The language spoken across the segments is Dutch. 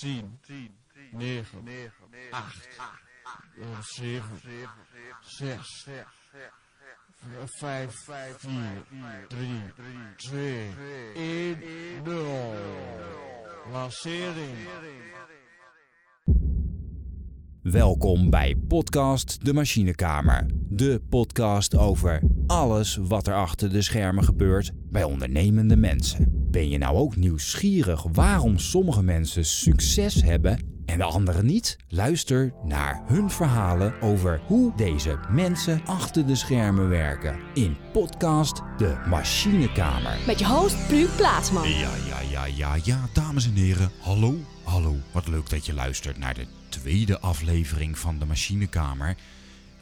10, 9, 8, 7, 6, 6. 5, 4, 3, 3, 2, 1, 0. Lancering. Welkom bij Podcast De Machinekamer. De podcast over alles wat er achter de schermen gebeurt bij ondernemende mensen. Ben je nou ook nieuwsgierig waarom sommige mensen succes hebben en de anderen niet? Luister naar hun verhalen over hoe deze mensen achter de schermen werken in podcast De Machinekamer. Met je host Pru Plaatsman. Ja, ja, ja, ja, ja, dames en heren. Hallo, hallo. Wat leuk dat je luistert naar de tweede aflevering van de Machinekamer.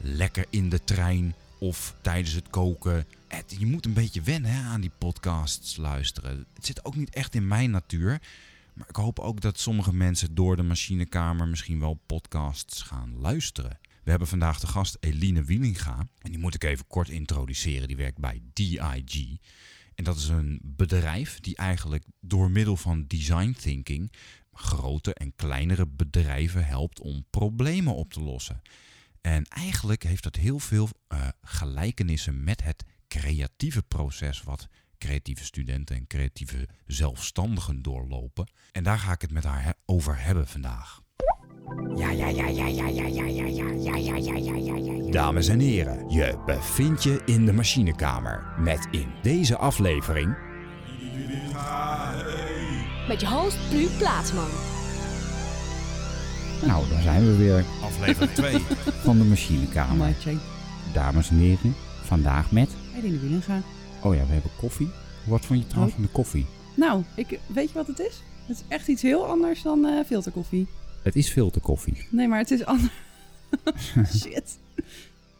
Lekker in de trein of tijdens het koken. Je moet een beetje wennen hè, aan die podcasts luisteren. Het zit ook niet echt in mijn natuur. Maar ik hoop ook dat sommige mensen door de Machinekamer misschien wel podcasts gaan luisteren. We hebben vandaag de gast Eline Wielinga. En die moet ik even kort introduceren. Die werkt bij DIG. En dat is een bedrijf die eigenlijk door middel van design thinking grote en kleinere bedrijven helpt om problemen op te lossen. En eigenlijk heeft dat heel veel uh, gelijkenissen met het creatieve proces wat creatieve studenten en creatieve zelfstandigen doorlopen. En daar ga ik het met haar over hebben vandaag. Ja, ja, ja, ja, ja, ja, ja, ja, ja, ja, ja, ja, ja, ja, ja. Dames en heren, je bevindt je in de machinekamer met in deze aflevering Met je host Pru Plaatsman. Nou, daar zijn we weer. Aflevering 2. Van de machinekamer. Maatje. Dames en heren, vandaag met... Eline Wielenga. Oh ja, we hebben koffie. Wat vond je trouwens van de koffie? Nou, ik, weet je wat het is? Het is echt iets heel anders dan eh, filterkoffie. Het is filterkoffie. Nee, maar het is anders. Shit.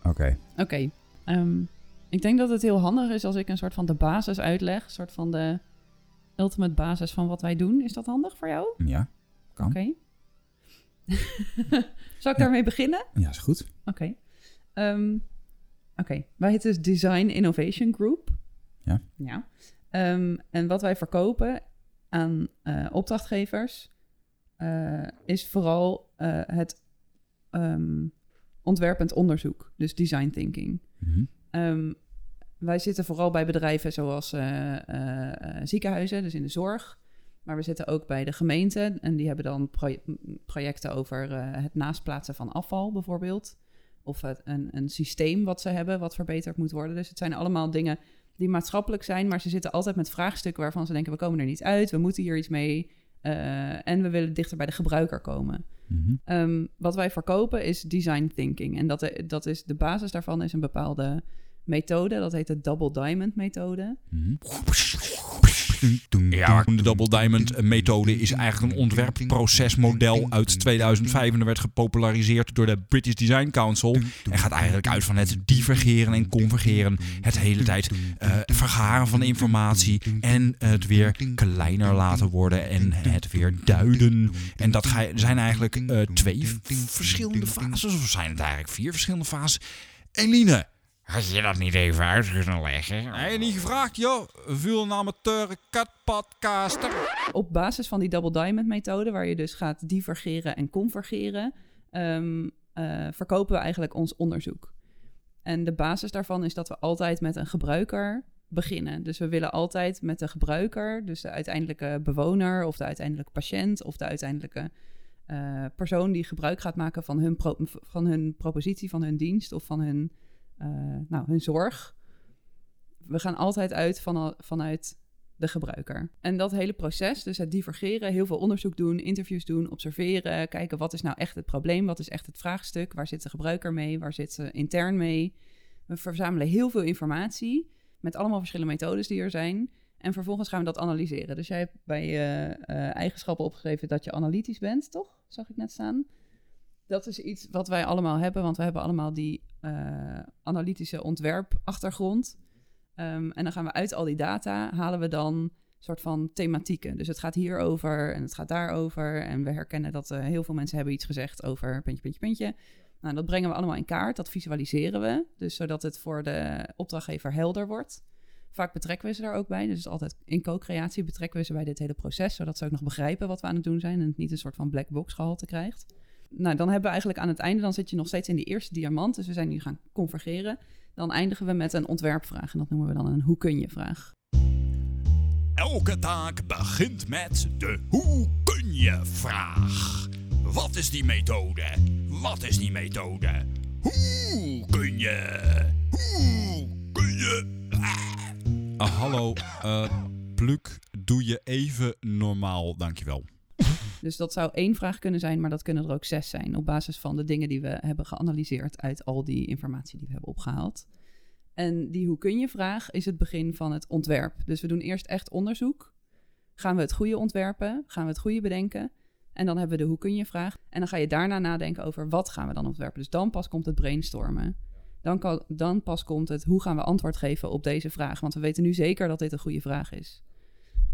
Oké. Oké. ehm, ik denk dat het heel handig is als ik een soort van de basis uitleg. Een soort van de ultimate basis van wat wij doen. Is dat handig voor jou? Ja, kan. Oké. Zal ik daarmee beginnen? Ja, is goed. Oké. Ehm, Oké, wij heten dus Design Innovation Group. Ja. Ja. Ehm, en wat wij verkopen aan eh, opdrachtgevers eh, is vooral eh, het ehm, ontwerpend onderzoek, dus design thinking. Mhm. Wij zitten vooral bij bedrijven zoals ziekenhuizen, dus in de zorg. Maar we zitten ook bij de gemeente en die hebben dan projecten over eh, het naastplaatsen van afval bijvoorbeeld. Of het, een, een systeem wat ze hebben wat verbeterd moet worden. Dus het zijn allemaal dingen die maatschappelijk zijn, maar ze zitten altijd met vraagstukken waarvan ze denken: we komen er niet uit, we moeten hier iets mee. eh, en we willen dichter bij de gebruiker komen. Mhm. Ehm, wat wij verkopen is design thinking. En dat, dat is, de basis daarvan is een bepaalde methode. Dat heet de Double Diamond methode. Mhm. Ja, de Double Diamond methode is eigenlijk een ontwerpprocesmodel uit 2005 en er werd gepopulariseerd door de British Design Council. En gaat eigenlijk uit van het divergeren en convergeren, het hele tijd eh, vergaren van informatie en het weer kleiner laten worden en het weer duiden. En dat ga- zijn eigenlijk eh, twee verschillende fases, of zijn het eigenlijk vier verschillende fases? Eline, had je dat niet even uit kunnen leggen? Nee, niet gevraagd, joh. Vul een amateur katpodcaster. Op basis van die Double Diamond methode, waar je dus gaat divergeren en convergeren, ehm, eh, verkopen we eigenlijk ons onderzoek. En de basis daarvan is dat we altijd met een gebruiker beginnen. Dus we willen altijd met de gebruiker, dus de uiteindelijke bewoner of de uiteindelijke patiënt of de uiteindelijke eh, persoon die gebruik gaat maken van hun, pro- van hun propositie, van hun dienst of van hun, nou, hun zorg. We gaan altijd uit van, vanuit de gebruiker. En dat hele proces, dus het divergeren, heel veel onderzoek doen, interviews doen, observeren, kijken wat is nou echt het probleem, wat is echt het vraagstuk, waar zit de gebruiker mee, waar zit ze intern mee. We verzamelen heel veel informatie met allemaal verschillende methodes die er zijn. En vervolgens gaan we dat analyseren. Dus jij hebt bij je eh, eigenschappen opgeschreven dat je analytisch bent, toch? Zag ik net staan. Dat is iets wat wij allemaal hebben, want we hebben allemaal die eh, analytische ontwerpachtergrond. Ehm, en dan gaan we uit al die data, halen we dan soort van thematieken. Dus het gaat hierover en het gaat daarover. En we herkennen dat eh, heel veel mensen hebben iets gezegd over puntje, puntje, puntje. Nou, dat brengen we allemaal in kaart, dat visualiseren we. Dus zodat het voor de opdrachtgever helder wordt. Vaak betrekken we ze daar ook bij. Dus altijd in co-creatie betrekken we ze bij dit hele proces, zodat ze ook nog begrijpen wat we aan het doen zijn en het niet een soort van black box gehalte krijgt. Nou, dan hebben we eigenlijk aan het einde, dan zit je nog steeds in die eerste diamant. Dus we zijn nu gaan convergeren. Dan eindigen we met een ontwerpvraag en dat noemen we dan een hoe kun je vraag. Elke taak begint met de hoe kun je vraag. Wat is die methode? Wat is die methode? Hoe kun je? Hoe kun je? Ah, hallo, eh Pluk, doe je even normaal, dankjewel. Dus dat zou één vraag kunnen zijn, maar dat kunnen er ook zes zijn. Op basis van de dingen die we hebben geanalyseerd uit al die informatie die we hebben opgehaald. En die hoe kun je vraag is het begin van het ontwerp. Dus we doen eerst echt onderzoek. Gaan we het goede ontwerpen? Gaan we het goede bedenken? En dan hebben we de hoe kun je vraag. En dan ga je daarna nadenken over wat gaan we dan ontwerpen. Dus dan pas komt het brainstormen. Dan, kan, dan pas komt het hoe gaan we antwoord geven op deze vraag. Want we weten nu zeker dat dit een goede vraag is.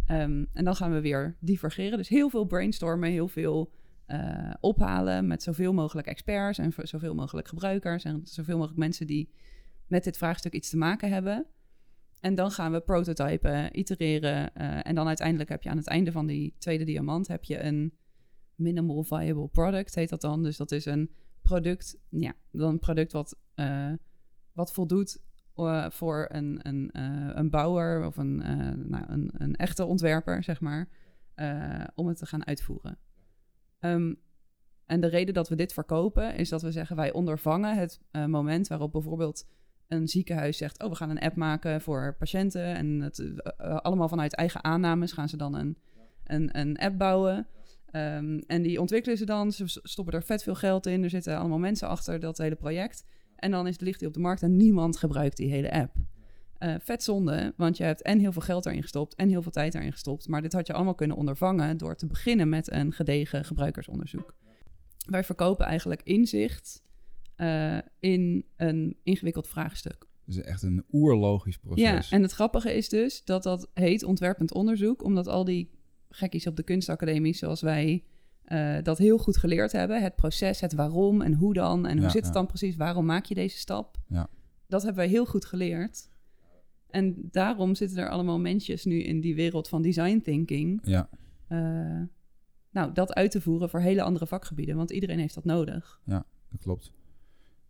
Ehm, en dan gaan we weer divergeren. Dus heel veel brainstormen, heel veel eh, ophalen met zoveel mogelijk experts en zoveel mogelijk gebruikers en zoveel mogelijk mensen die met dit vraagstuk iets te maken hebben. En dan gaan we prototypen, itereren. eh, en dan uiteindelijk heb je aan het einde van die tweede diamant heb je een minimal viable product, heet dat dan. Dus dat is een product, ja, dan een product wat, eh, wat voldoet voor een, een, eh, een bouwer of een, eh, nou, een, een echte ontwerper, zeg maar, eh, om het te gaan uitvoeren. Ehm, en de reden dat we dit verkopen is dat we zeggen wij ondervangen het moment waarop bijvoorbeeld een ziekenhuis zegt: Oh, we gaan een app maken voor patiënten. En het, allemaal vanuit eigen aannames gaan ze dan een, een, een app bouwen. Ehm, en die ontwikkelen ze dan. Ze stoppen er vet veel geld in. Er zitten allemaal mensen achter dat hele project. En dan is, ligt die op de markt en niemand gebruikt die hele app. Eh, vet zonde, want je hebt en heel veel geld erin gestopt en heel veel tijd erin gestopt. Maar dit had je allemaal kunnen ondervangen door te beginnen met een gedegen gebruikersonderzoek. Wij verkopen eigenlijk inzicht eh, in een ingewikkeld vraagstuk. Dus echt een oerlogisch proces. Ja, en het grappige is dus dat dat heet ontwerpend onderzoek, omdat al die gekkies op de kunstacademie, zoals wij, eh, dat heel goed geleerd hebben. Het proces, het waarom en hoe dan en hoe Ja, zit het ja. dan precies, waarom maak je deze stap? Ja. Dat hebben wij heel goed geleerd. En daarom zitten er allemaal mensjes nu in die wereld van design thinking. Ja, eh, nou, dat uit te voeren voor hele andere vakgebieden, want iedereen heeft dat nodig. dat klopt.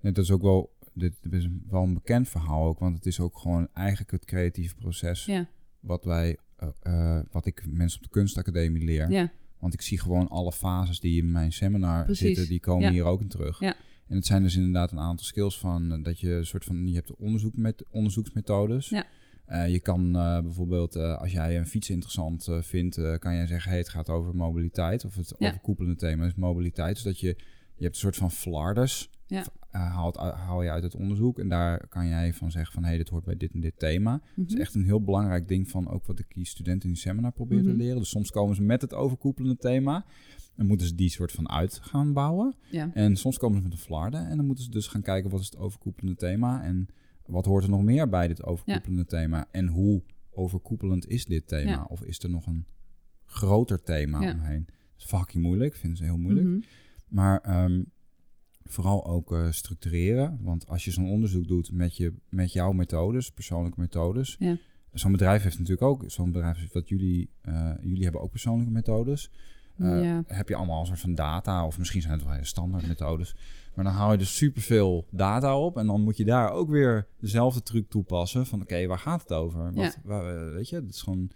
Nee, dat is ook wel, dit is wel een bekend verhaal ook, want het is ook gewoon eigenlijk het creatieve proces Ja, wat wij, eh, wat ik mensen op de kunstacademie leer. ja, Want ik zie gewoon alle fases die in mijn seminar Precies. zitten, die komen Ja. hier ook in terug. Ja. En het zijn dus inderdaad een aantal skills van eh, dat je een soort van, je hebt onderzoek met onderzoeksmethodes. Ja. Eh, je kan eh, bijvoorbeeld, als jij een fiets interessant vindt, kan jij zeggen, hey, het gaat over mobiliteit. Of het Ja. overkoepelende thema is mobiliteit. Dus dat je, je hebt een soort van flarders, Ja. Eh, haalt, haal je uit het onderzoek. En daar kan jij van zeggen van, hey, dit hoort bij dit en dit thema. Dat is Mhm. echt een heel belangrijk ding van ook wat ik die studenten in die seminar probeer Mhm. te leren. Dus soms komen ze met het overkoepelende thema. En moeten ze die soort van uit gaan bouwen. ja. En soms komen ze met een flarde. En dan moeten ze dus gaan kijken wat is het overkoepelende thema. En wat hoort er nog meer bij dit overkoepelende thema. En hoe overkoepelend is dit thema. Ja. Of is er nog een groter thema omheen. Dat is fucking moeilijk. Vinden ze heel moeilijk. Mhm. Maar ehm, vooral ook eh, structureren. Want als je zo'n onderzoek doet met, je, met jouw methodes, persoonlijke methodes. Ja. Zo'n bedrijf heeft natuurlijk ook, zo'n bedrijf wat jullie, eh, jullie hebben ook persoonlijke methodes. Eh, Ja. Heb je allemaal een soort van data, of misschien zijn het wel hele standaard methodes. Maar dan haal je dus superveel data op. En dan moet je daar ook weer dezelfde truc toepassen. Van oké, waar gaat het over? Wat, waar, weet je, dat is gewoon.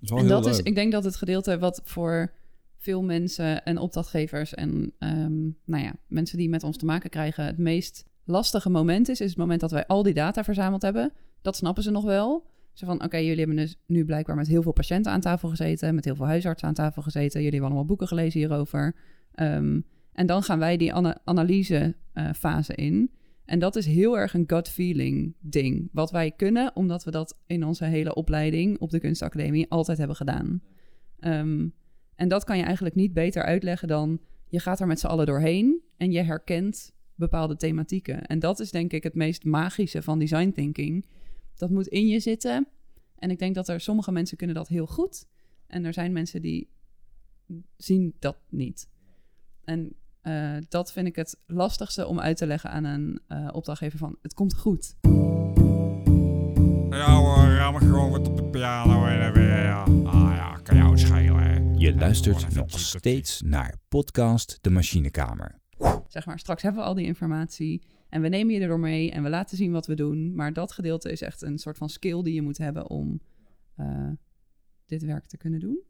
Dat is En dat is, ik denk dat het gedeelte wat voor veel mensen en opdrachtgevers en ehm, nou ja, mensen die met ons te maken krijgen, het meest lastige moment is, is het moment dat wij al die data verzameld hebben. Dat snappen ze nog wel. Zo van, oké, jullie hebben dus nu blijkbaar met heel veel patiënten aan tafel gezeten, met heel veel huisartsen aan tafel gezeten. Jullie hebben allemaal boeken gelezen hierover. Ehm, en dan gaan wij die ana- analysefase in. En dat is heel erg een gut feeling ding. Wat wij kunnen, omdat we dat in onze hele opleiding op de kunstacademie altijd hebben gedaan. Ehm, en dat kan je eigenlijk niet beter uitleggen dan je gaat er met z'n allen doorheen en je herkent bepaalde thematieken. En dat is denk ik het meest magische van design thinking. Dat moet in je zitten. En ik denk dat er sommige mensen kunnen dat heel goed. En er zijn mensen die zien dat niet. En eh, dat vind ik het lastigste om uit te leggen aan een eh, opdrachtgever van het komt goed. Ja hoor, gewoon wat op de piano en weer. Ah ja, kan jou schelen. Je luistert nog steeds naar podcast De Machinekamer. Zeg maar, straks hebben we al die informatie en we nemen je erdoor mee en we laten zien wat we doen. Maar dat gedeelte is echt een soort van skill die je moet hebben om eh, dit werk te kunnen doen.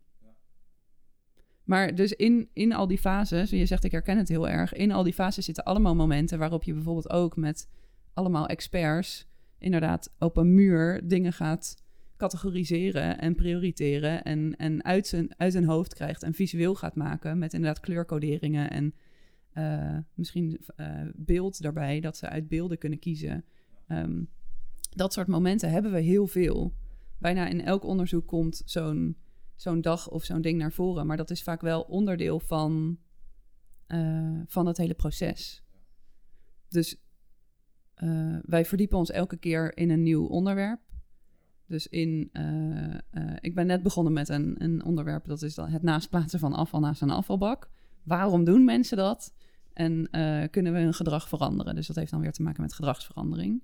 Maar dus in, in al die fases, je zegt ik herken het heel erg, in al die fases zitten allemaal momenten waarop je bijvoorbeeld ook met allemaal experts inderdaad op een muur dingen gaat categoriseren en prioriteren en, en uit, zijn, uit zijn hoofd krijgt en visueel gaat maken met inderdaad kleurcoderingen en eh, misschien eh, beeld daarbij, dat ze uit beelden kunnen kiezen. Ehm, dat soort momenten hebben we heel veel. Bijna in elk onderzoek komt zo'n zo'n dag of zo'n ding naar voren. Maar dat is vaak wel onderdeel van, eh, van het hele proces. Dus wij verdiepen ons elke keer in een nieuw onderwerp. Dus in, eh, eh, ik ben net begonnen met een, een onderwerp, dat is dan het naastplaatsen van afval naast een afvalbak. Waarom doen mensen dat? En eh, kunnen we hun gedrag veranderen? Dus dat heeft dan weer te maken met gedragsverandering.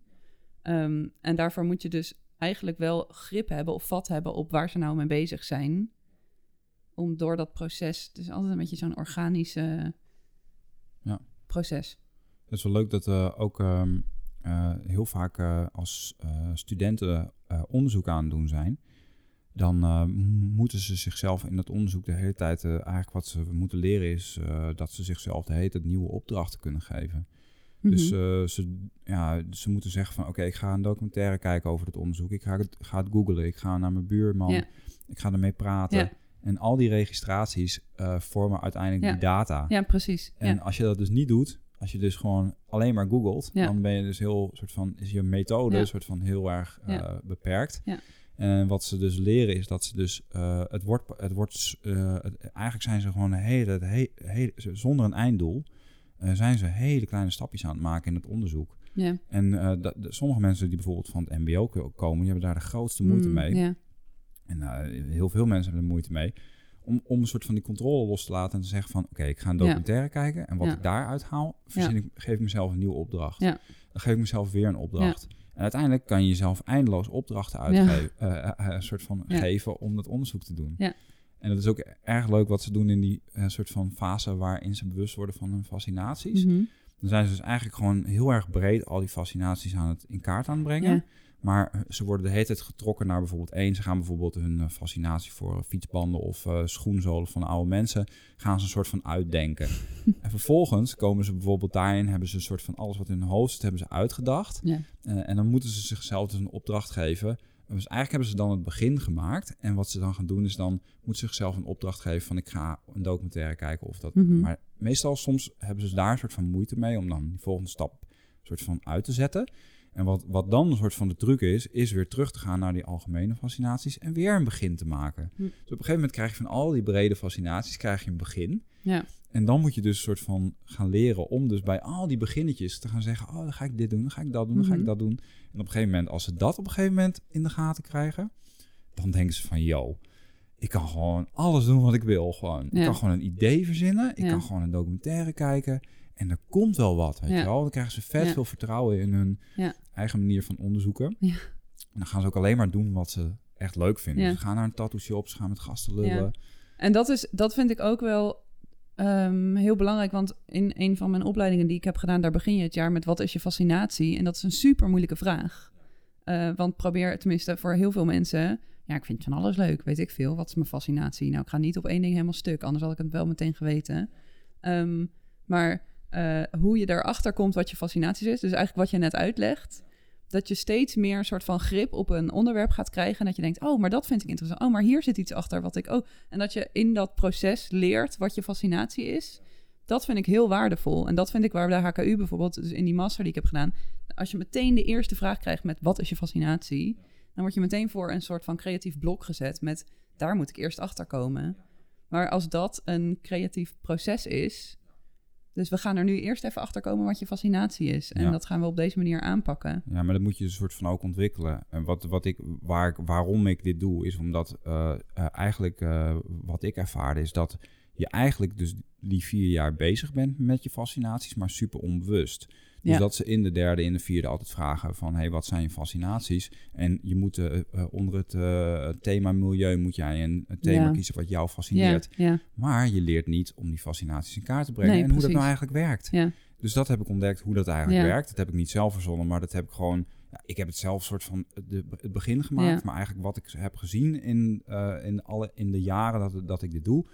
Ehm, en daarvoor moet je dus eigenlijk wel grip hebben of vat hebben op waar ze nou mee bezig zijn. Om door dat proces, het is altijd een beetje zo'n organische Ja. proces. Het is wel leuk dat we ook ehm, eh, heel vaak als studenten eh, onderzoek aan het doen zijn. Dan eh, moeten ze zichzelf in dat onderzoek de hele tijd... eh, eigenlijk wat ze moeten leren is dat ze zichzelf de hele tijd nieuwe opdrachten kunnen geven. Dus Mhm. ze, ja, ze moeten zeggen van... oké, ik ga een documentaire kijken over het onderzoek. Ik ga het, ga het googlen. Ik ga naar mijn buurman. Ik ga ermee praten. En al die registraties vormen uiteindelijk Ja. die data. ja, precies. En ja. als je dat dus niet doet, als je dus gewoon alleen maar googelt, Ja. dan ben je dus heel soort van is je methode Ja. soort van heel erg eh, Ja. beperkt. Ja. En wat ze dus leren is dat ze dus eh, het wordt het wordt eh, het- eigenlijk zijn ze gewoon een hele, het he- hele zonder een einddoel zijn ze hele kleine stapjes aan het maken in het onderzoek. ja. En dat, de- sommige mensen die bijvoorbeeld van het MBO ko- komen, die hebben daar de grootste moeite Mm, mee. Ja. En heel veel mensen hebben er moeite mee. Om, om een soort van die controle los te laten en te zeggen van... oké, ik ga een Ja. documentaire kijken... en wat Ja. ik daaruit haal, verzin ik, geef ik mezelf een nieuwe opdracht. Ja. Dan geef ik mezelf weer een opdracht. En uiteindelijk kan je jezelf eindeloos opdrachten uitgeven... eh, eh, een soort van Ja. geven om dat onderzoek te doen. Ja. En dat is ook erg leuk wat ze doen in die eh, soort van fase... waarin ze bewust worden van hun fascinaties. Mhm. Dan zijn ze dus eigenlijk gewoon heel erg breed... al die fascinaties aan het in kaart aan het brengen. Maar ze worden de hele tijd getrokken naar bijvoorbeeld één. Ze gaan bijvoorbeeld hun eh, fascinatie voor eh, fietsbanden of eh, schoenzolen van oude mensen, gaan ze een soort van uitdenken. en vervolgens komen ze bijvoorbeeld daarin, hebben ze een soort van alles wat in hun hoofd zit, hebben ze uitgedacht. Ja. En dan moeten ze zichzelf dus een opdracht geven. Dus eigenlijk hebben ze dan het begin gemaakt. En wat ze dan gaan doen is dan moeten ze zichzelf een opdracht geven van ik ga een documentaire kijken of dat. Mhm. Maar meestal soms hebben ze daar een soort van moeite mee om dan die volgende stap soort van uit te zetten. En wat, wat dan een soort van de truc is, is weer terug te gaan naar die algemene fascinaties en weer een begin te maken. Hm. Dus op een gegeven moment krijg je van al die brede fascinaties krijg je een begin. Ja. En dan moet je dus een soort van gaan leren om dus bij al die beginnetjes te gaan zeggen, oh dan ga ik dit doen, dan ga ik dat doen, dan ga ik Mhm. dat doen. En op een gegeven moment, als ze dat op een gegeven moment in de gaten krijgen, dan denken ze van, yo, ik kan gewoon alles doen wat ik wil. Gewoon. Ik kan gewoon een idee verzinnen, ik Ja. kan gewoon een documentaire kijken en er komt wel wat, weet Ja. je wel. Dan krijgen ze vet veel vertrouwen in hun Ja. Eigen manier van onderzoeken. Ja. En dan gaan ze ook alleen maar doen wat ze echt leuk vinden. Ja. Ze gaan naar een tattoo shop, ze gaan met gasten lullen. Ja. En dat, is, dat vind ik ook wel ehm, heel belangrijk. Want in een van mijn opleidingen die ik heb gedaan, daar begin je het jaar met wat is je fascinatie? En dat is een super moeilijke vraag. Eh, want probeer, tenminste voor heel veel mensen, ja, ik vind van alles leuk, weet ik veel. Wat is mijn fascinatie? Nou, ik ga niet op één ding helemaal stuk, anders had ik het wel meteen geweten. Ehm, maar eh, hoe je daarachter komt wat je fascinaties is, dus eigenlijk wat je net uitlegt, dat je steeds meer een soort van grip op een onderwerp gaat krijgen. En dat je denkt, oh, maar dat vind ik interessant. Oh, maar hier zit iets achter wat ik ook. En dat je in dat proces leert wat je fascinatie is. Dat vind ik heel waardevol. En dat vind ik waar de HKU bijvoorbeeld, dus in die master die ik heb gedaan. Als je meteen de eerste vraag krijgt met wat is je fascinatie? Dan word je meteen voor een soort van creatief blok gezet met daar moet ik eerst achter komen. Maar als dat een creatief proces is. Dus we gaan er nu eerst even achter komen wat je fascinatie is. En Ja. dat gaan we op deze manier aanpakken. Ja, maar dat moet je een soort van ook ontwikkelen. En wat, wat ik, waar ik, waarom ik dit doe, is omdat eh, eh, eigenlijk eh, wat ik ervaarde is dat je eigenlijk dus die vier jaar bezig bent met je fascinaties, maar super onbewust. Dus Ja. dat ze in de derde, in de vierde altijd vragen van... hey, wat zijn je fascinaties? En je moet eh, eh, onder het eh, thema milieu moet jij een, een thema Ja. kiezen wat jou fascineert. ja, Maar je leert niet om die fascinaties in kaart te brengen Nee, en hoe dat nou eigenlijk werkt. Dus dat heb ik ontdekt, hoe dat eigenlijk werkt. Dat heb ik niet zelf verzonnen, maar dat heb ik gewoon... Ja, ik heb het zelf soort van de, het begin gemaakt. Maar eigenlijk wat ik heb gezien in, in, alle, in de jaren dat, dat ik dit doe...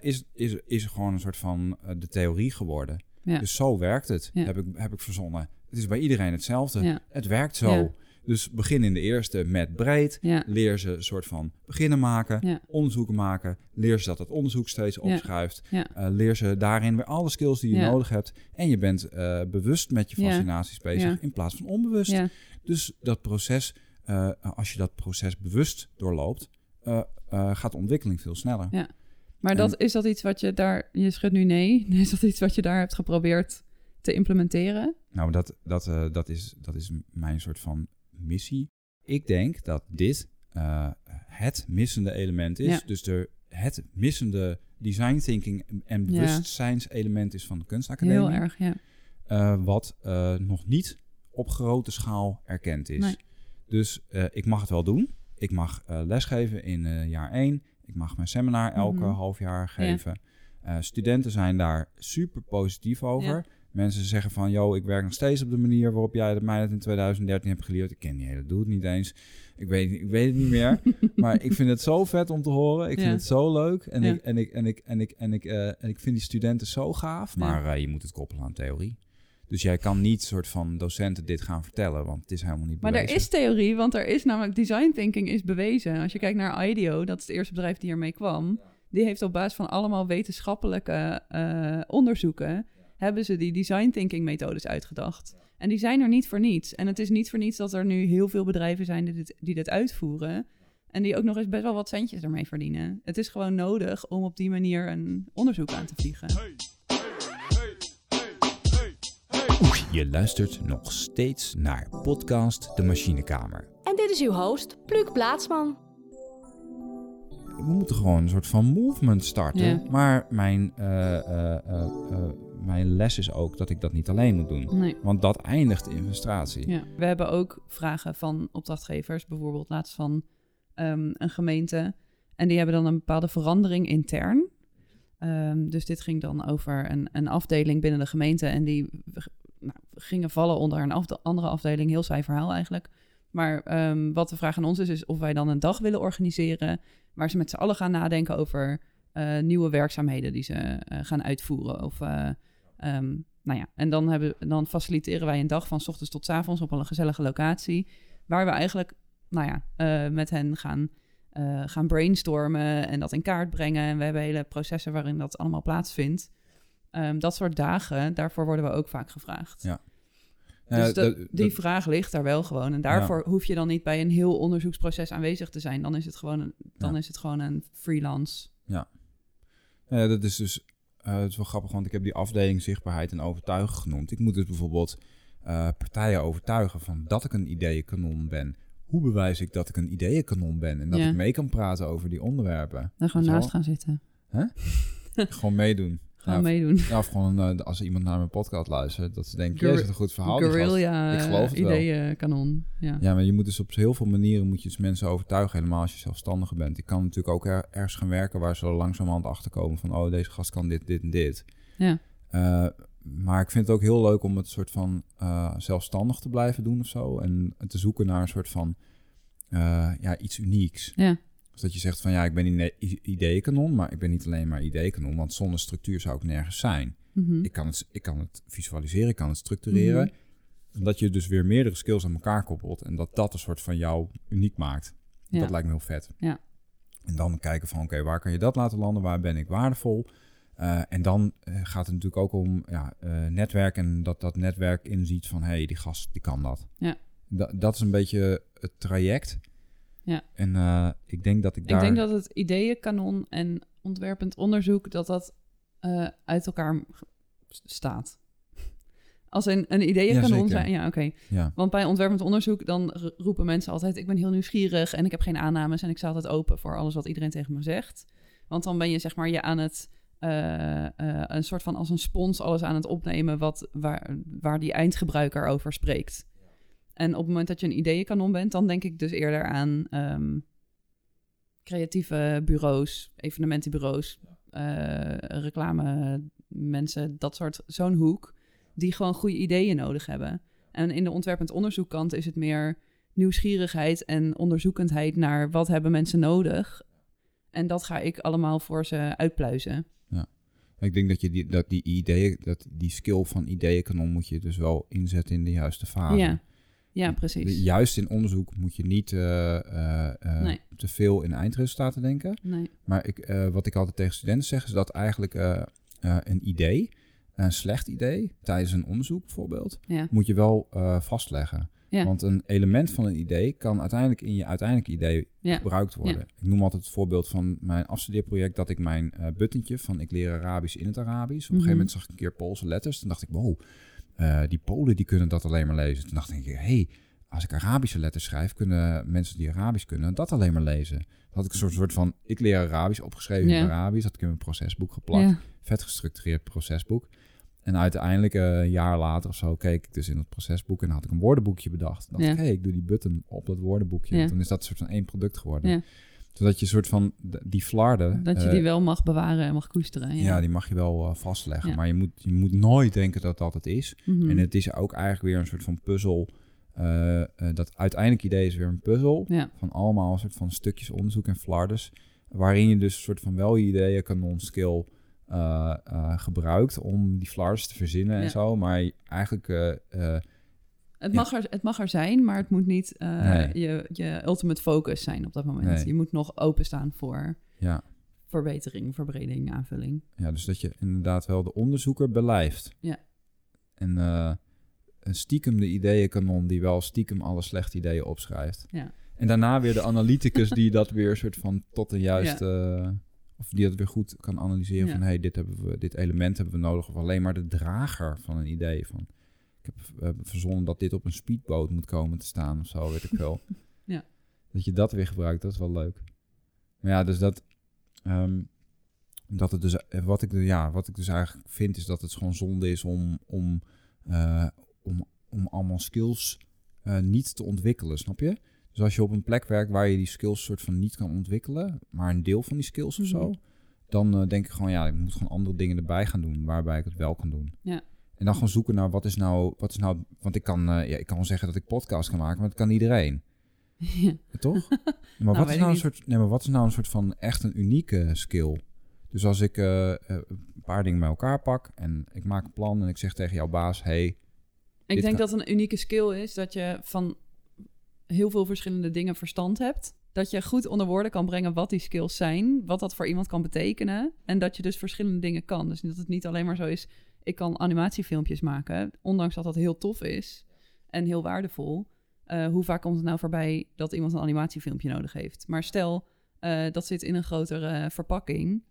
is, is, is gewoon een soort van de theorie geworden. Ja. Dus zo werkt het, Ja. heb, ik, heb ik verzonnen. Het is bij iedereen hetzelfde. Ja. Het werkt zo. Dus begin in de eerste met breed. Leer ze een soort van beginnen maken, onderzoeken maken. Leer ze dat het onderzoek steeds opschuift. Eh, leer ze daarin weer alle skills die je nodig hebt. En je bent eh, bewust met je fascinaties bezig in plaats van onbewust. Dus dat proces, eh, als je dat proces bewust doorloopt, gaat de ontwikkeling veel sneller. Maar dat, is dat iets wat je daar... Je schudt nu nee. Is dat iets wat je daar hebt geprobeerd te implementeren? Nou, dat, dat, eh, dat, is, dat is mijn soort van missie. Ik denk dat dit eh, het missende element is. Ja. Dus de, het missende design thinking en bewustzijnselement is van de kunstacademie. Heel erg, ja. eh, wat nog niet op grote schaal erkend is. Nee. Dus ik mag het wel doen. Ik mag lesgeven in jaar 1. Ik mag mijn seminar elke Mhm. half jaar geven. Eh, studenten zijn daar super positief over. Ja. Mensen zeggen van, yo, ik werk nog steeds op de manier waarop jij dat mij dat in 2013 hebt geleerd. Ik ken die hele, doe het niet eens. Ik weet, ik weet het niet meer. maar ik vind het zo vet om te horen. Ik vind Ja. het zo leuk. En, Ja. ik, en, ik, en, ik, en, ik, en, ik, eh, en ik vind die studenten zo gaaf. Ja. Maar eh, je moet het koppelen aan theorie. Dus jij kan niet soort van docenten dit gaan vertellen, want het is helemaal niet Maar bewezen. er is theorie, want er is namelijk design thinking is bewezen. Als je kijkt naar IDEO, dat is het eerste bedrijf die ermee kwam. Die heeft op basis van allemaal wetenschappelijke eh, onderzoeken... hebben ze die design thinking methodes uitgedacht. En die zijn er niet voor niets. En het is niet voor niets dat er nu heel veel bedrijven zijn die dit, die dit uitvoeren... en die ook nog eens best wel wat centjes ermee verdienen. Het is gewoon nodig om op die manier een onderzoek aan te vliegen. Je luistert nog steeds naar podcast De Machinekamer. En dit is uw host, Pluk Plaatsman. We moeten gewoon een soort van movement starten. Ja. Maar mijn, eh, eh, eh, mijn les is ook dat ik dat niet alleen moet doen. Nee. Want dat eindigt in frustratie. Ja. We hebben ook vragen van opdrachtgevers, bijvoorbeeld laatst van ehm, een gemeente. En die hebben dan een bepaalde verandering intern. Ehm, dus dit ging dan over een, een afdeling binnen de gemeente. En die gingen vallen onder een andere afdeling. Heel saai verhaal eigenlijk. Maar ehm, wat de vraag aan ons is, is of wij dan een dag willen organiseren. Waar ze met z'n allen gaan nadenken over eh, nieuwe werkzaamheden die ze eh, gaan uitvoeren. Of, eh, ehm, nou ja, en dan, hebben, dan faciliteren wij een dag van ochtends tot avonds op een gezellige locatie. Waar we eigenlijk, nou ja, met hen gaan, gaan brainstormen en dat in kaart brengen. En we hebben hele processen waarin dat allemaal plaatsvindt. Ehm, dat soort dagen, daarvoor worden we ook vaak gevraagd. Ja. Dus dat- dat- die dat- vraag ligt daar wel gewoon. En daarvoor hoef je dan niet bij een heel onderzoeksproces aanwezig te zijn. Dan is het gewoon een, dan Ja. is het gewoon een freelance. Ja, dat is dus eh, het is wel grappig, want ik heb die afdeling zichtbaarheid en overtuigen genoemd. Ik moet dus bijvoorbeeld eh, partijen overtuigen van dat ik een ideeënkanon ben. Hoe bewijs ik dat ik een ideeënkanon ben en dat ik mee kan praten over die onderwerpen? Dan gewoon naast gaan zitten. Gewoon meedoen. Ja, meedoen. Ja, of gewoon eh, als iemand naar mijn podcast luistert, dat ze denken, Guerri- jezus, een goed verhaal. die gast." Guerrilla Ik geloof het wel. ideeën kanon. Ja. Ja, maar je moet dus op heel veel manieren moet je dus mensen overtuigen, helemaal als je zelfstandige bent. Ik kan natuurlijk ook er- ergens gaan werken waar ze langzamerhand achterkomen van, oh, deze gast kan dit, dit en dit. Ja. Eh, maar ik vind het ook heel leuk om het soort van eh, zelfstandig te blijven doen of zo. En te zoeken naar een soort van ja, iets unieks. Ja. Dus dat je zegt van ja, ik ben een i- ideeënkanon, maar ik ben niet alleen maar ideeënkanon, want zonder structuur zou ik nergens zijn. Mhm. Ik kan het, ik kan het visualiseren, ik kan het structureren. En Dat je dus weer meerdere skills aan elkaar koppelt. En dat dat een soort van jou uniek maakt. Ja. Dat lijkt me heel vet. Ja. En dan kijken van oké, waar kan je dat laten landen? Waar ben ik waardevol? Eh, en dan eh, gaat het natuurlijk ook om ja, eh, netwerk. En dat dat netwerk inziet van hé, hey, die gast die kan dat. Ja. Da- dat is een beetje het traject. Ja. En eh, ik denk dat ik daar... Ik denk dat het ideeënkanon en ontwerpend onderzoek, dat dat eh, uit elkaar staat. Als een, een ideeënkanon Jazeker. zijn, ja oké. Ja, Want bij ontwerpend onderzoek dan roepen mensen altijd... ik ben heel nieuwsgierig en ik heb geen aannames... en ik sta altijd open voor alles wat iedereen tegen me zegt. Want dan ben je zeg maar je aan het eh, een soort van als een spons alles aan het opnemen wat, waar, waar die eindgebruiker over spreekt. En op het moment dat je een ideeënkanon bent, dan denk ik dus eerder aan ehm, creatieve bureaus, evenementenbureaus, uh, reclame mensen, dat soort, zo'n hoek, die gewoon goede ideeën nodig hebben. En in de ontwerpend onderzoekkant is het meer nieuwsgierigheid en onderzoekendheid naar wat hebben mensen nodig. En dat ga ik allemaal voor ze uitpluizen. Ja. Ik denk dat je die, dat die ideeën, dat die skill van ideeënkanon moet je dus wel inzetten in de juiste fase. Ja, ja precies. Juist in onderzoek moet je niet uh, uh, te veel in eindresultaten denken. Nee. Maar ik, wat ik altijd tegen studenten zeg, is dat eigenlijk een idee, een slecht idee, tijdens een onderzoek bijvoorbeeld, ja. moet je wel vastleggen. Ja. Want een element van een idee kan uiteindelijk in je uiteindelijke idee Ja. gebruikt worden. Ik noem altijd het voorbeeld van mijn afstudeerproject dat ik mijn eh buttentje van ik leer Arabisch in het Arabisch. Op een Mhm. gegeven moment zag ik een keer Poolse letters. Toen dacht ik, wow, eh, die Polen die kunnen dat alleen maar lezen. Toen dacht ik, hé, hey, als ik Arabische letters schrijf, kunnen mensen die Arabisch kunnen dat alleen maar lezen. Dan had ik een soort, soort van, ik leer Arabisch, opgeschreven in Ja. Arabisch. Had ik in mijn procesboek geplakt Ja. vet gestructureerd procesboek. En uiteindelijk, eh, een jaar later of zo, keek ik dus in het procesboek en had ik een woordenboekje bedacht. Dan dacht Ja. ik, hé, ik doe die button op dat woordenboekje. Ja. Dan is dat een soort van één product geworden. Zodat je een soort van, die flarden... Dat je eh, die wel mag bewaren en mag koesteren. Ja. ja. die mag je wel eh, vastleggen. Maar je moet, je moet nooit denken dat dat het is. Mhm. En het is ook eigenlijk weer een soort van puzzel. eh, dat uiteindelijk idee is weer een puzzel. Ja. Van allemaal een soort van stukjes onderzoek en flardes. Waarin je dus een soort van wel je ideeën kanon skill gebruikt om die flardes te verzinnen en zo. Maar eigenlijk Het, Ja. mag er, het mag er zijn, maar het moet niet eh, Nee. je, je ultimate focus zijn op dat moment. Nee. Je moet nog openstaan voor ja, verbetering, verbreding, aanvulling. ja, dus dat je inderdaad wel de onderzoeker belijft. Ja. En eh, een stiekem de ideeënkanon die wel stiekem alle slechte ideeën opschrijft. Ja. En daarna weer de analyticus die dat weer soort van tot een juiste... eh, of die dat weer goed kan analyseren van... hey, dit, hebben we, dit element hebben we nodig. Of alleen maar de drager van een idee. Van, heb eh, verzonnen dat dit op een speedboot moet komen te staan of zo, weet ik wel. Ja. Dat je dat weer gebruikt, dat is wel leuk. Maar ja, dus dat... ehm, dat het dus, eh, wat ik, ja, wat ik dus eigenlijk vind, is dat het gewoon zonde is om, om, eh, om, om allemaal skills niet te ontwikkelen, snap je? Dus als je op een plek werkt waar je die skills soort van niet kan ontwikkelen, maar een deel van die skills of zo, Mhm. dan denk ik gewoon, ja, ik moet gewoon andere dingen erbij gaan doen waarbij ik het wel kan doen. Ja. En dan gewoon zoeken naar wat is nou, wat is nou, want ik kan, eh, ja, ik kan wel zeggen dat ik podcast kan maken, maar dat kan iedereen. Ja. Toch? Maar, wat weet is nou een niet. soort, nee, maar wat is nou een soort van echt een unieke skill? Dus als ik eh, eh, een paar dingen bij elkaar pak en ik maak een plan en ik zeg tegen jouw baas, hey, Ik denk kan- dat een unieke skill is dat je van heel veel verschillende dingen verstand hebt. Dat je goed onder woorden kan brengen wat die skills zijn, wat dat voor iemand kan betekenen. En dat je dus verschillende dingen kan. Dus dat het niet alleen maar zo is, ik kan animatiefilmpjes maken. Ondanks dat dat heel tof is en heel waardevol. Eh, hoe vaak komt het nou voorbij dat iemand een animatiefilmpje nodig heeft? Maar stel, eh, dat zit in een grotere verpakking.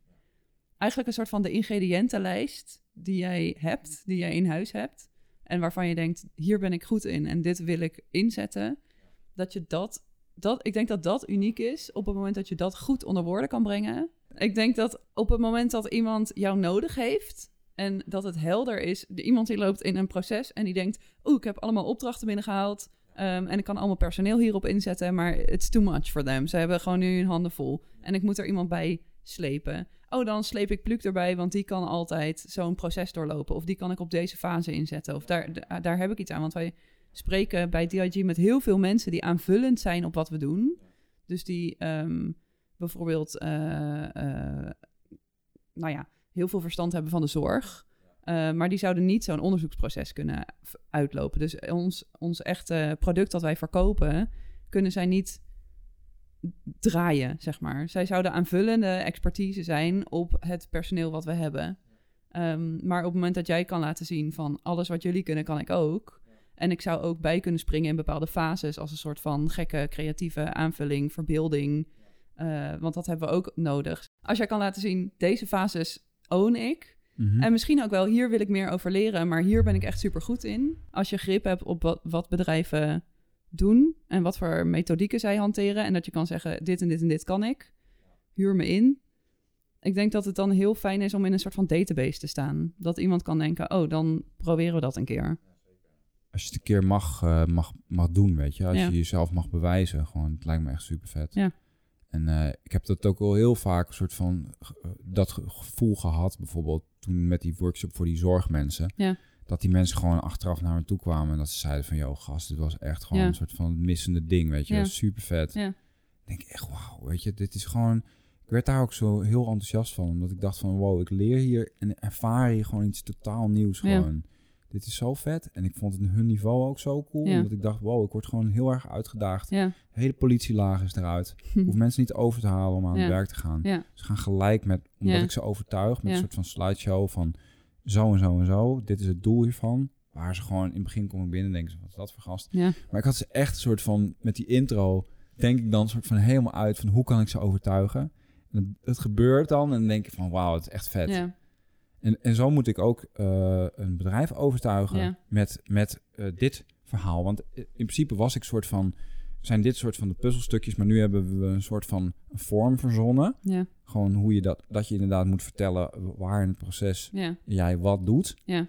Eigenlijk een soort van de ingrediëntenlijst die jij hebt, die jij in huis hebt. En waarvan je denkt, hier ben ik goed in en dit wil ik inzetten. Dat je dat, dat, ik denk dat dat uniek is op het moment dat je dat goed onder woorden kan brengen. Ik denk dat op het moment dat iemand jou nodig heeft en dat het helder is, iemand die loopt in een proces en die denkt, oeh, ik heb allemaal opdrachten binnengehaald ehm, en ik kan allemaal personeel hierop inzetten, maar it's too much for them. Ze hebben gewoon nu hun handen vol en ik moet er iemand bij slepen. Oh, dan sleep ik Pluk erbij, want die kan altijd zo'n proces doorlopen. Of die kan ik op deze fase inzetten. Of daar, da- daar heb ik iets aan. Want wij spreken bij DIG met heel veel mensen die aanvullend zijn op wat we doen. Dus die ehm, bijvoorbeeld, eh, eh, nou ja, heel veel verstand hebben van de zorg. Eh, maar die zouden niet zo'n onderzoeksproces kunnen uitlopen. Dus ons, ons echte product dat wij verkopen, kunnen zij niet draaien, zeg maar. Zij zouden aanvullende expertise zijn op het personeel wat we hebben. Ehm, maar op het moment dat jij kan laten zien van alles wat jullie kunnen, kan ik ook. En ik zou ook bij kunnen springen in bepaalde fases als een soort van gekke creatieve aanvulling, verbeelding. Eh, want dat hebben we ook nodig. Als jij kan laten zien, deze fases own ik. mhm. En misschien ook wel, hier wil ik meer over leren, maar hier ben ik echt super goed in. Als je grip hebt op wat, wat bedrijven doen en wat voor methodieken zij hanteren. En dat je kan zeggen, dit en dit en dit kan ik. Huur me in. ik denk dat het dan heel fijn is om in een soort van database te staan. Dat iemand kan denken, oh, dan proberen we dat een keer. Als je het een keer mag, eh, mag, mag doen, weet je. Als Ja. je jezelf mag bewijzen. Gewoon, het lijkt me echt super vet. Ja. En eh, ik heb dat ook wel heel vaak een soort van eh, dat ge- gevoel gehad. Bijvoorbeeld toen met die workshop voor die zorgmensen. Ja. Dat die mensen gewoon achteraf naar me toe kwamen. En dat ze zeiden van, joh gast, dit was echt gewoon Ja. een soort van missende ding, weet je. Ja. Super vet. Ja. Ik denk echt, wauw, weet je, dit is gewoon... Ik werd daar ook zo heel enthousiast van. Omdat ik dacht van, wow, ik leer hier en ervaar hier gewoon iets totaal nieuws Ja. gewoon. Dit is zo vet. En ik vond het hun niveau ook zo cool. Ja. Omdat ik dacht, wow, ik word gewoon heel erg uitgedaagd. Ja, De hele politielaag is eruit. Hoef mensen niet over te halen om aan Ja. het werk te gaan. Ze gaan gelijk met, omdat ik ze overtuig, met een soort van slideshow van zo en zo en zo. Dit is het doel hiervan. Waar ze gewoon in het begin kom ik binnen en denken ze, wat is dat voor gast? Maar ik had ze echt een soort van, met die intro, denk ik dan een soort van helemaal uit van hoe kan ik ze overtuigen? En het, het gebeurt dan en dan denk ik van wauw, het is echt vet. En, en zo moet ik ook eh, een bedrijf overtuigen Ja. met, met eh, dit verhaal. Want in principe was ik soort van, zijn dit soort van de puzzelstukjes, maar nu hebben we een soort van vorm verzonnen. ja, Gewoon hoe je dat, dat je inderdaad moet vertellen waar in het proces ja, jij wat doet. ja,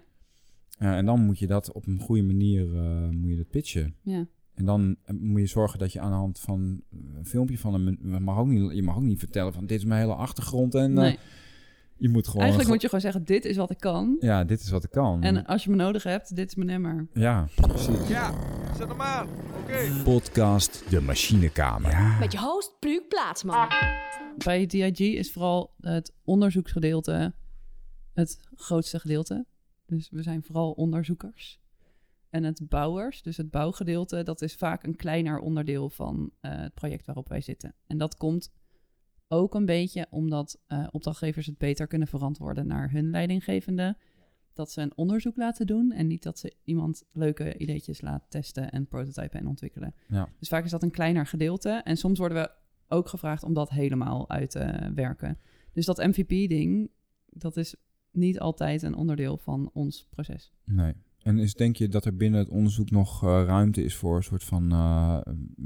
Eh, en dan moet je dat op een goede manier eh, moet je dat pitchen. ja. En dan eh, moet je zorgen dat je aan de hand van een filmpje van een... Mag ook niet, je mag ook niet vertellen van dit is mijn hele achtergrond. En eh, Nee. Je moet gewoon... Eigenlijk moet je gewoon zeggen, dit is wat ik kan. Ja, dit is wat ik kan. En als je me nodig hebt, dit is mijn nummer. Ja, precies. Ja, zet hem aan. Oké. Podcast De Machinekamer. Met je host Pluuk Plaatsman. Bij DIG is vooral het onderzoeksgedeelte het grootste gedeelte. Dus we zijn vooral onderzoekers. En het bouwers, dus het bouwgedeelte, dat is vaak een kleiner onderdeel van eh, het project waarop wij zitten. En dat komt ook een beetje omdat eh, opdrachtgevers het beter kunnen verantwoorden naar hun leidinggevende. Dat ze een onderzoek laten doen en niet dat ze iemand leuke ideetjes laten testen en prototypen en ontwikkelen. Ja. Dus vaak is dat een kleiner gedeelte. En soms worden we ook gevraagd om dat helemaal uit te werken. Dus dat MVP-ding, dat is niet altijd een onderdeel van ons proces. Nee. En is, denk je dat er binnen het onderzoek nog eh, ruimte is voor een soort van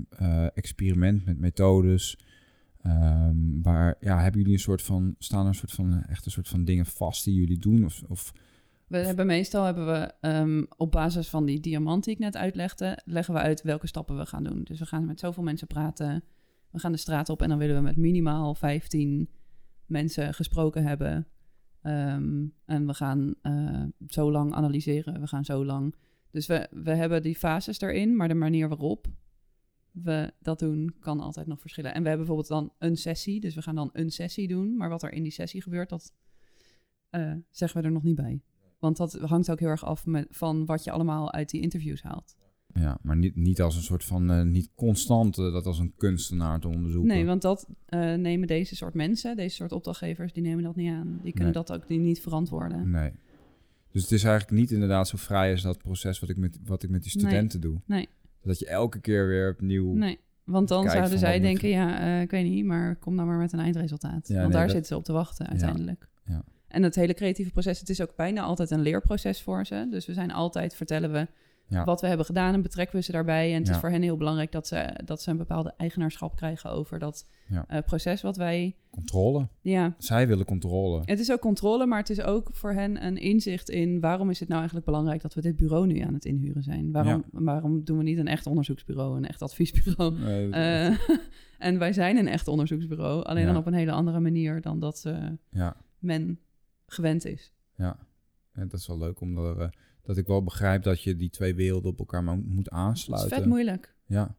eh, experiment met methodes? Ehm, waar, ja, hebben jullie een soort van, staan er een soort van, echt een soort van dingen vast die jullie doen? Of, of We hebben meestal hebben we ehm, op basis van die diamant die ik net uitlegde, leggen we uit welke stappen we gaan doen. Dus we gaan met zoveel mensen praten. We gaan de straat op en dan willen we met minimaal 15 mensen gesproken hebben. Ehm, en we gaan eh, zo lang analyseren. We gaan zo lang. Dus we, we hebben die fases erin, maar de manier waarop we dat doen kan altijd nog verschillen. En we hebben bijvoorbeeld dan een sessie. Dus we gaan dan een sessie doen. Maar wat er in die sessie gebeurt, dat eh, zeggen we er nog niet bij. Want dat hangt ook heel erg af met, van wat je allemaal uit die interviews haalt. ja, maar niet, niet als een soort van, eh, niet constant eh, dat als een kunstenaar te onderzoeken. Nee, want dat nemen deze soort mensen, deze soort opdrachtgevers, die nemen dat niet aan. Die kunnen Nee. dat ook die niet verantwoorden. Nee. Dus het is eigenlijk niet inderdaad zo vrij als dat proces wat ik met, wat ik met die studenten doe. Nee. Dat je elke keer weer opnieuw... Nee, want dan zouden zij moet- denken, ja, eh, ik weet niet, maar kom nou maar met een eindresultaat. Ja, want nee, daar dat- zitten ze op te wachten uiteindelijk. Ja. En het hele creatieve proces, het is ook bijna altijd een leerproces voor ze. Dus we zijn altijd, vertellen we Ja. wat we hebben gedaan en betrekken we ze daarbij. En het Ja. is voor hen heel belangrijk dat ze, dat ze een bepaalde eigenaarschap krijgen over dat Ja. eh, proces wat wij... Controle. Ja, Zij willen controle. het is ook controle, maar het is ook voor hen een inzicht in waarom is het nou eigenlijk belangrijk dat we dit bureau nu aan het inhuren zijn. Waarom, waarom doen we niet een echt onderzoeksbureau, een echt adviesbureau? Eh, Eh, en wij zijn een echt onderzoeksbureau, alleen dan op een hele andere manier dan dat ja, men gewend is. ja. En dat is wel leuk, omdat eh, dat ik wel begrijp dat je die twee werelden op elkaar mo- moet Het is aansluiten. vet moeilijk. Ja.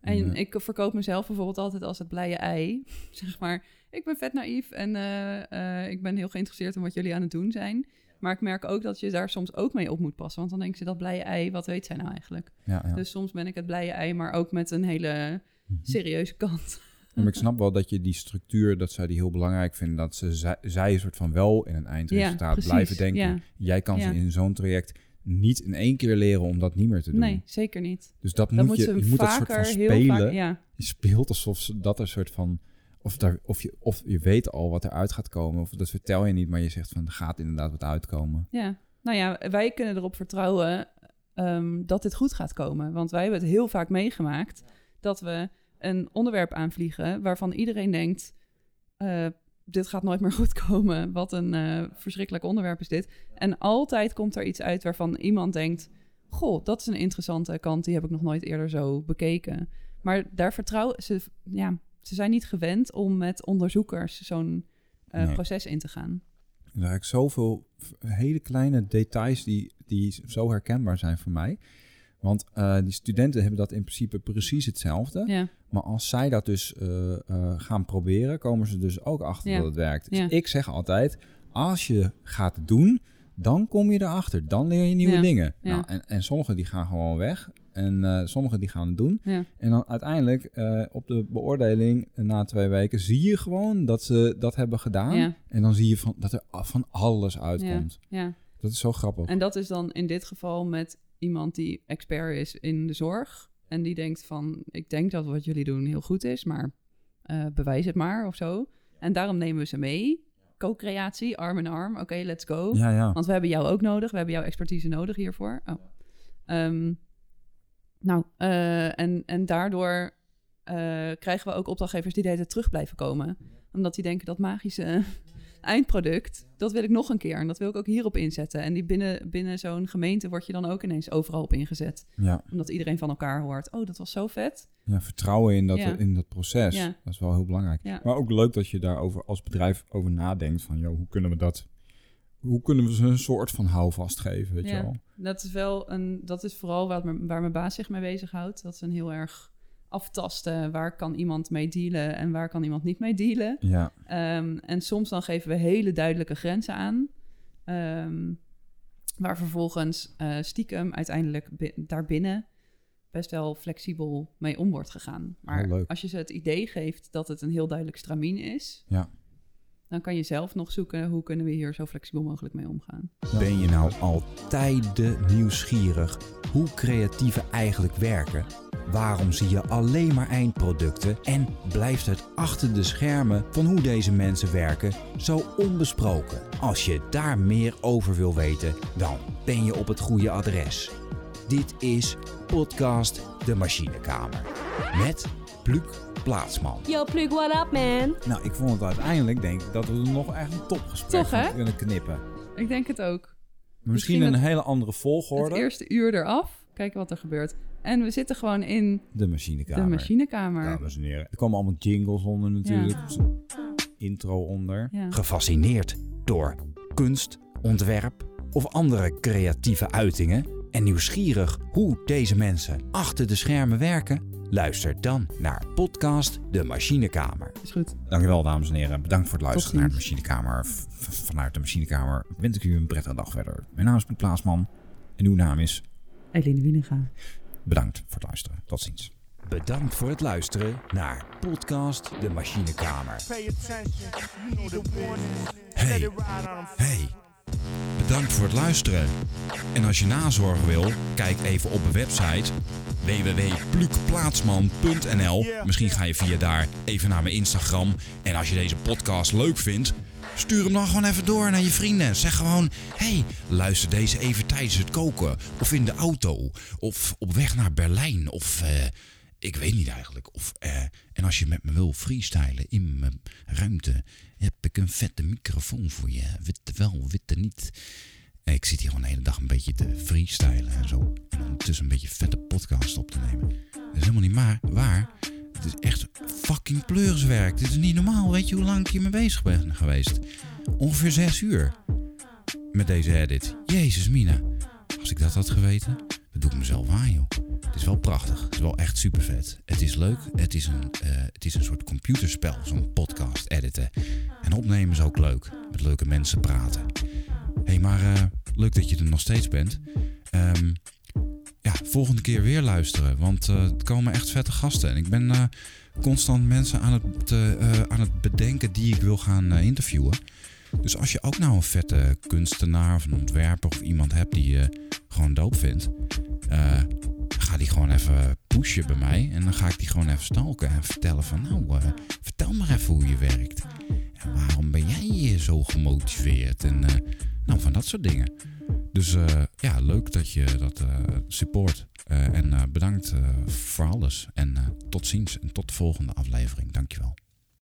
En ik verkoop mezelf bijvoorbeeld altijd als het blije ei. zeg maar, ik ben vet naïef en eh, eh, ik ben heel geïnteresseerd in wat jullie aan het doen zijn. Maar ik merk ook dat je daar soms ook mee op moet passen. Want dan denken ze, dat blije ei, wat weet zij nou eigenlijk? ja, ja. Dus soms ben ik het blije ei, maar ook met een hele Mhm. serieuze kant. Maar ik snap wel dat je die structuur, dat zij die heel belangrijk vinden. Dat ze, zij, zij een soort van wel in een eindresultaat blijven denken. ja. Jij kan ze in zo'n traject niet in één keer leren om dat niet meer te doen. Nee, zeker niet. Dus dat moet je, je moet dat soort van spelen. vaak... Ja, Je speelt alsof ze- dat een soort van... Of, daar, of, je, of je weet al wat eruit gaat komen. Of dat vertel je niet, maar je zegt van... er gaat inderdaad wat uitkomen. ja. Nou ja, wij kunnen erop vertrouwen ehm, dat dit goed gaat komen. Want wij hebben het heel vaak meegemaakt dat we een onderwerp aanvliegen waarvan iedereen denkt... eh, dit gaat nooit meer goed komen. Wat een eh, verschrikkelijk onderwerp is dit. En altijd komt er iets uit waarvan iemand denkt... Goh, dat is een interessante kant. Die heb ik nog nooit eerder zo bekeken. Maar daar vertrouwen ze... Ja, ze zijn niet gewend om met onderzoekers zo'n eh, Nee. proces in te gaan. Er zijn zoveel hele kleine details die, die zo herkenbaar zijn voor mij. Want eh, die studenten hebben dat in principe precies hetzelfde. Ja, Maar als zij dat dus eh, eh, gaan proberen, komen ze dus ook achter Ja. dat het werkt. Dus Ja. ik zeg altijd, als je gaat doen, dan kom je erachter. Dan leer je nieuwe dingen. Nou, en, en sommigen die gaan gewoon weg. En sommigen die gaan het doen. En dan uiteindelijk op de beoordeling na twee weken zie je gewoon dat ze dat hebben gedaan. En dan zie je van, dat er van alles uitkomt. ja. Dat is zo grappig. En dat is dan in dit geval met iemand die expert is in de zorg. En die denkt van, ik denk dat wat jullie doen heel goed is, maar eh, bewijs het maar of zo. En daarom nemen we ze mee. Co-creatie, arm in arm. Oké, let's go. Ja, ja. Want we hebben jou ook nodig. We hebben jouw expertise nodig hiervoor. Oh. Ehm, nou, eh, en, en daardoor eh, krijgen we ook opdrachtgevers die de hele tijd terug blijven komen. Omdat die denken dat magische eindproduct, dat wil ik nog een keer. En dat wil ik ook hierop inzetten. En die binnen, binnen zo'n gemeente word je dan ook ineens overal op ingezet. ja. Omdat iedereen van elkaar hoort. Oh, dat was zo vet. Ja, vertrouwen in dat, Ja. in dat proces. Ja. Dat is wel heel belangrijk. Ja. Maar ook leuk dat je daarover als bedrijf over nadenkt. Van, joh, hoe kunnen we dat... Hoe kunnen we ze een soort van houvast geven, weet je wel? Dat is wel een, dat is vooral me- waar mijn baas zich mee bezighoudt. Dat is een heel erg aftasten. Waar kan iemand mee dealen en waar kan iemand niet mee dealen? Ja, Ehm, en soms dan geven we hele duidelijke grenzen aan. ehm, waar vervolgens eh, stiekem uiteindelijk bi- daarbinnen best wel flexibel mee om wordt gegaan. Maar als je ze het idee geeft dat het een heel duidelijk stramien is, ja. Dan kan je zelf nog zoeken hoe kunnen we hier zo flexibel mogelijk mee omgaan. Ben je nou al tijden nieuwsgierig hoe creatieven eigenlijk werken? Waarom zie je alleen maar eindproducten en blijft het achter de schermen van hoe deze mensen werken zo onbesproken? Als je daar meer over wil weten, dan ben je op het goede adres. Dit is podcast De Machinekamer met Pluk Plaatsman. Yo, Pluk, what up, man? Nou, ik vond het uiteindelijk, denk ik, dat we er nog echt een topgesprek Toch, kunnen knippen. Ik denk het ook. Maar misschien Misschien een het- hele andere volgorde. Het eerste uur eraf, kijken wat er gebeurt. En we zitten gewoon in De machinekamer. de machinekamer. Dames en heren. Er komen allemaal jingles onder natuurlijk. Intro onder. Ja. Gefascineerd door kunst, ontwerp of andere creatieve uitingen en nieuwsgierig hoe deze mensen achter de schermen werken? Luister dan naar podcast De Machinekamer. Is goed. Dankjewel dames en heren. Bedankt voor het luisteren Tot naar de machinekamer. V- vanuit de machinekamer wens ik u een prettige dag verder. Mijn naam is Piet Plaatsman. En uw naam is... Eline Wienega. Bedankt voor het luisteren. Tot ziens. Bedankt voor het luisteren naar podcast De Machinekamer. Hey, hey. Bedankt voor het luisteren. En als je nazorg wil, kijk even op de website www.plukplaatsman.nl. Misschien ga je via daar even naar mijn Instagram. En als je deze podcast leuk vindt, stuur hem dan gewoon even door naar je vrienden. Zeg gewoon: hey, luister deze even tijdens het koken. Of in de auto. Of op weg naar Berlijn. Of. eh, ik weet niet eigenlijk. Of, eh, en als je met me wil freestylen in mijn ruimte, heb ik een vette microfoon voor je. Witte wel, witte niet. Ik zit hier gewoon de hele dag een beetje te freestylen en zo. En ondertussen een beetje vette podcast op te nemen. Dat is helemaal niet maar waar. Het is echt fucking pleurswerk. Dit is niet normaal. Weet je hoe lang ik hiermee bezig ben geweest? Ongeveer zes uur. Met deze edit. Jezus mina. Als ik dat had geweten, dan doe ik mezelf aan joh. Het is wel prachtig. Het is wel echt super vet. Het is leuk. Het is een, eh, het is een soort computerspel, zo'n podcast editen. En opnemen is ook leuk. Met leuke mensen praten. Hey, maar eh, leuk dat je er nog steeds bent. Ehm, ja, volgende keer weer luisteren. Want eh er komen echt vette gasten. En ik ben constant mensen aan het, aan het bedenken die ik wil gaan interviewen. Dus als je ook nou een vette kunstenaar of een ontwerper of iemand hebt die je gewoon doop vindt, eh, ga die gewoon even pushen bij mij. En dan ga ik die gewoon even stalken en vertellen van nou, eh, vertel maar even hoe je werkt. En waarom ben jij zo gemotiveerd? En eh, nou, van dat soort dingen. Dus eh, ja, leuk dat je dat eh, support. Eh, en eh, bedankt eh, voor alles. En eh, tot ziens en tot de volgende aflevering. Dankjewel.